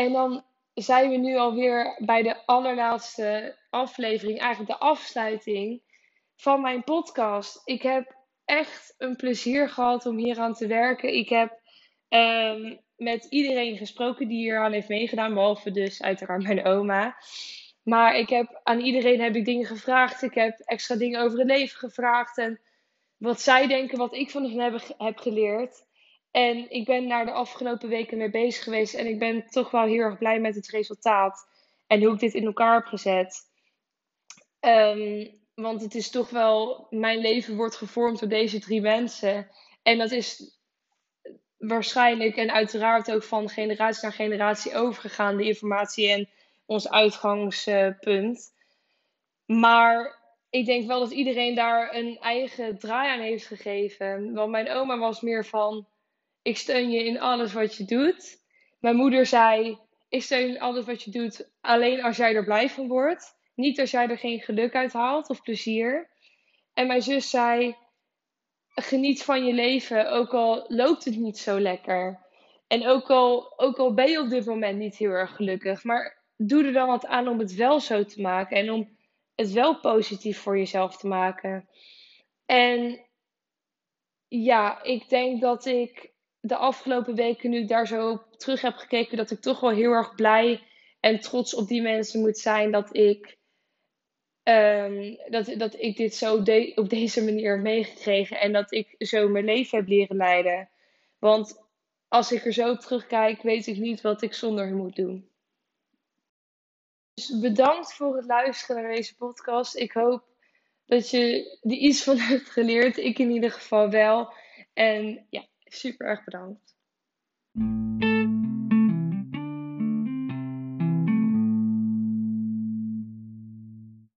En dan zijn we nu alweer bij de allerlaatste aflevering, eigenlijk de afsluiting van mijn podcast. Ik heb echt een plezier gehad om hier aan te werken. Ik heb ehm, met iedereen gesproken die hier aan heeft meegedaan, behalve dus uiteraard mijn oma. Maar ik heb aan iedereen heb ik dingen gevraagd. Ik heb extra dingen over het leven gevraagd. En wat zij denken, wat ik van hen heb, heb geleerd. En ik ben daar de afgelopen weken mee bezig geweest. En ik ben toch wel heel erg blij met het resultaat. En hoe ik dit in elkaar heb gezet. Ehm, want het is toch wel, mijn leven wordt gevormd door deze drie mensen. En dat is waarschijnlijk en uiteraard ook van generatie naar generatie overgegaan, de informatie en ons uitgangspunt. Maar ik denk wel dat iedereen daar een eigen draai aan heeft gegeven. Want mijn oma was meer van: ik steun je in alles wat je doet. Mijn moeder zei: ik steun in alles wat je doet, alleen als jij er blij van wordt. Niet als jij er geen geluk uit haalt of plezier. En mijn zus zei: geniet van je leven, ook al loopt het niet zo lekker. En ook al, ook al ben je op dit moment niet heel erg gelukkig, maar doe er dan wat aan om het wel zo te maken en om het wel positief voor jezelf te maken. En ja, ik denk dat ik de afgelopen weken, nu ik daar zo op terug heb gekeken, dat ik toch wel heel erg blij en trots op die mensen moet zijn dat ik Ehm, dat, dat ik dit zo op deze manier heb meegekregen en dat ik zo mijn leven heb leren leiden. Want als ik er zo op terugkijk, weet ik niet wat ik zonder hem moet doen. Dus bedankt voor het luisteren naar deze podcast. Ik hoop dat je er iets van hebt geleerd. Ik in ieder geval wel. En ja, super erg bedankt.